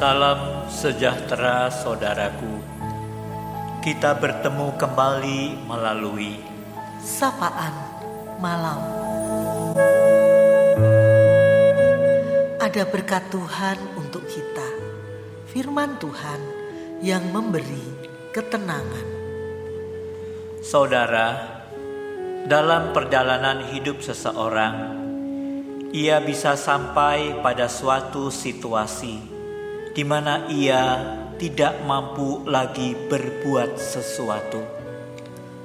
Salam sejahtera saudaraku. Kita bertemu kembali melalui sapaan malam. Ada berkat Tuhan untuk kita. Firman Tuhan yang memberi ketenangan. Saudara, dalam perjalanan hidup seseorang, ia bisa sampai pada suatu situasi di mana ia tidak mampu lagi berbuat sesuatu.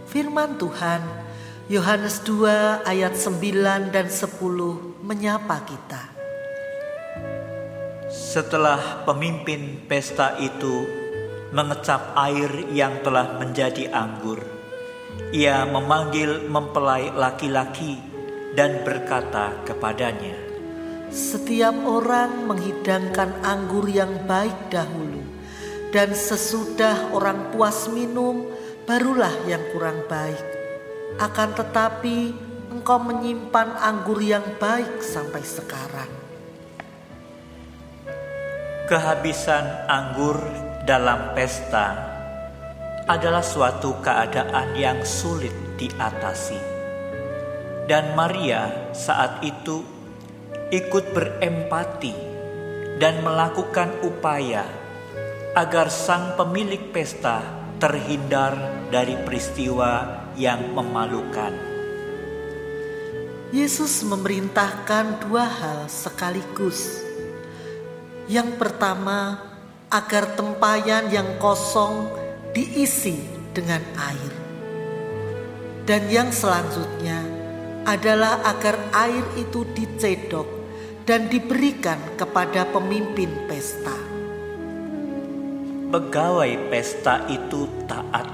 Firman Tuhan Yohanes 2 ayat 9 dan 10 menyapa kita. Setelah pemimpin pesta itu mengecap air yang telah menjadi anggur, ia memanggil mempelai laki-laki dan berkata kepadanya, "Setiap orang menghidangkan anggur yang baik dahulu, dan sesudah orang puas minum, barulah yang kurang baik. Akan tetapi, engkau menyimpan anggur yang baik sampai sekarang." Kehabisan anggur dalam pesta adalah suatu keadaan yang sulit diatasi. Dan Maria saat itu ikut berempati dan melakukan upaya agar sang pemilik pesta terhindar dari peristiwa yang memalukan. Yesus memerintahkan dua hal sekaligus. Yang pertama, agar tempayan yang kosong diisi dengan air. Dan yang selanjutnya adalah agar air itu dicedok dan diberikan kepada pemimpin pesta. Pegawai pesta itu taat.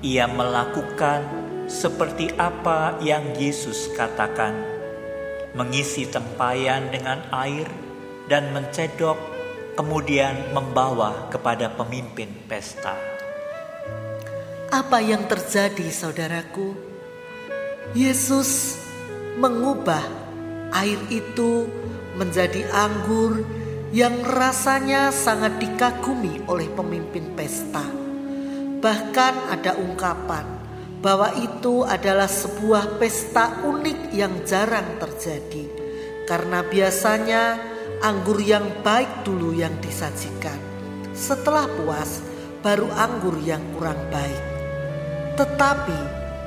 Ia melakukan seperti apa yang Yesus katakan, mengisi tempayan dengan air dan mencedok, kemudian membawa kepada pemimpin pesta. Apa yang terjadi, saudaraku? Yesus mengubah air itu menjadi anggur yang rasanya sangat dikagumi oleh pemimpin pesta. Bahkan ada ungkapan bahwa itu adalah sebuah pesta unik yang jarang terjadi, karena biasanya anggur yang baik dulu yang disajikan. Setelah puas, baru anggur yang kurang baik. Tetapi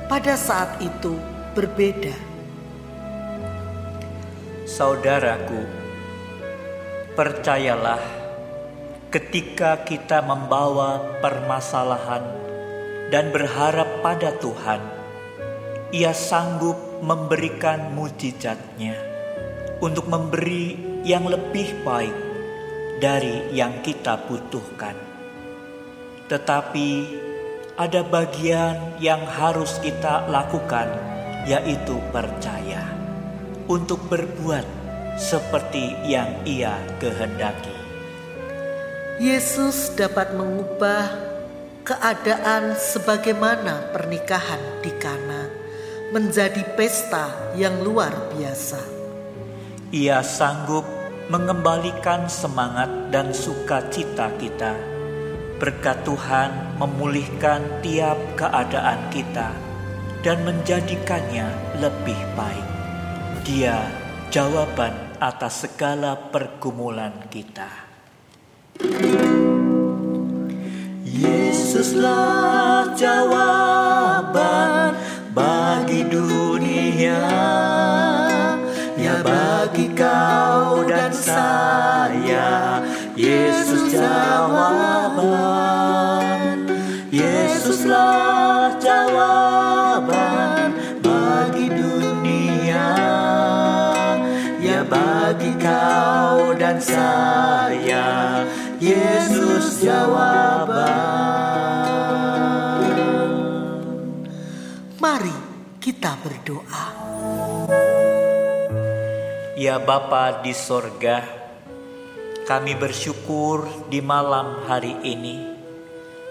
pada saat itu berbeda. Saudaraku, percayalah ketika kita membawa permasalahan dan berharap pada Tuhan, Ia sanggup memberikan mujizatnya untuk memberi yang lebih baik dari yang kita butuhkan. Tetapi ada bagian yang harus kita lakukan, yaitu percaya untuk berbuat seperti yang Ia kehendaki. Yesus dapat mengubah keadaan sebagaimana pernikahan di Kana menjadi pesta yang luar biasa. Ia sanggup mengembalikan semangat dan sukacita kita Berkat Tuhan memulihkan tiap keadaan kita dan menjadikannya lebih baik. Dia jawaban atas segala pergumulan kita. Yesuslah jawaban bagi dunia, ya bagi kau dan saya. Yesus jawaban Ya bagi kau dan saya Yesus jawaban Mari kita berdoa Ya Bapa di sorga kami bersyukur di malam hari ini.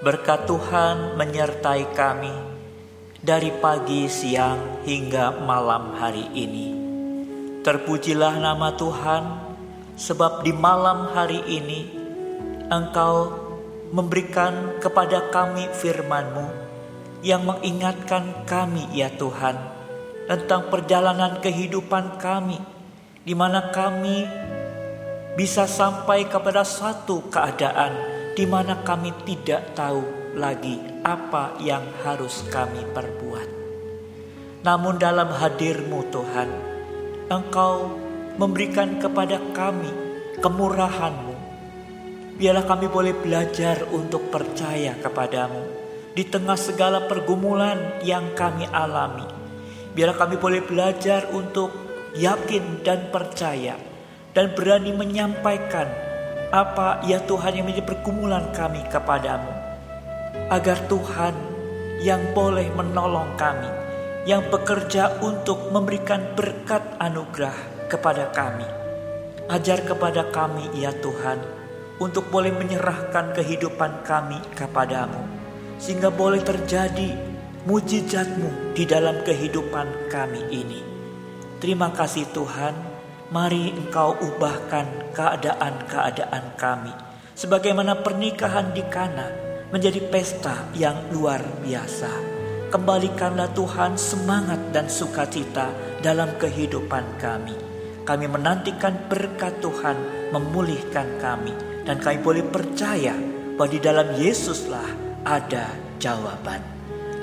Berkat Tuhan menyertai kami dari pagi, siang, hingga malam hari ini. Terpujilah nama Tuhan, sebab di malam hari ini Engkau memberikan kepada kami firman-Mu yang mengingatkan kami ya Tuhan tentang perjalanan kehidupan kami di mana kami bisa sampai kepada satu keadaan di mana kami tidak tahu lagi apa yang harus kami perbuat. Namun dalam hadirmu Tuhan, Engkau memberikan kepada kami kemurahanmu Biarlah kami boleh belajar untuk percaya kepadamu di tengah segala pergumulan yang kami alami. Biarlah kami boleh belajar untuk yakin dan percaya dan berani menyampaikan apa ya Tuhan yang menjadi pergumulan kami kepadamu. Agar Tuhan yang boleh menolong kami, yang bekerja untuk memberikan berkat anugerah kepada kami. Ajar kepada kami ya Tuhan, untuk boleh menyerahkan kehidupan kami kepadamu. Sehingga boleh terjadi mujizatmu di dalam kehidupan kami ini. Terima kasih Tuhan, mari engkau ubahkan keadaan-keadaan kami. Sebagaimana pernikahan di Kana menjadi pesta yang luar biasa. Kembalikanlah Tuhan semangat dan sukacita dalam kehidupan kami. Kami menantikan berkat Tuhan memulihkan kami dan kami boleh percaya bahwa di dalam Yesuslah ada jawaban.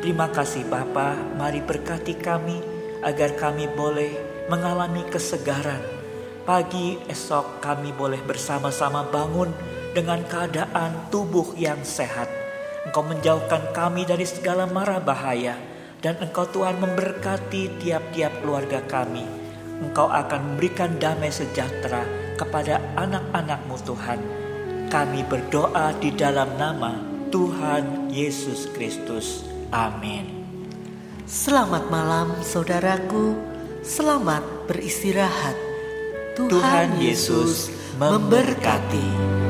Terima kasih Bapa, mari berkati kami agar kami boleh mengalami kesegaran. Pagi esok kami boleh bersama-sama bangun dengan keadaan tubuh yang sehat. Engkau menjauhkan kami dari segala mara bahaya dan Engkau Tuhan memberkati tiap-tiap keluarga kami. Engkau akan memberikan damai sejahtera kepada anak-anakmu Tuhan kami berdoa di dalam nama Tuhan Yesus Kristus. Amin. Selamat malam saudaraku, selamat beristirahat. Tuhan Yesus memberkati.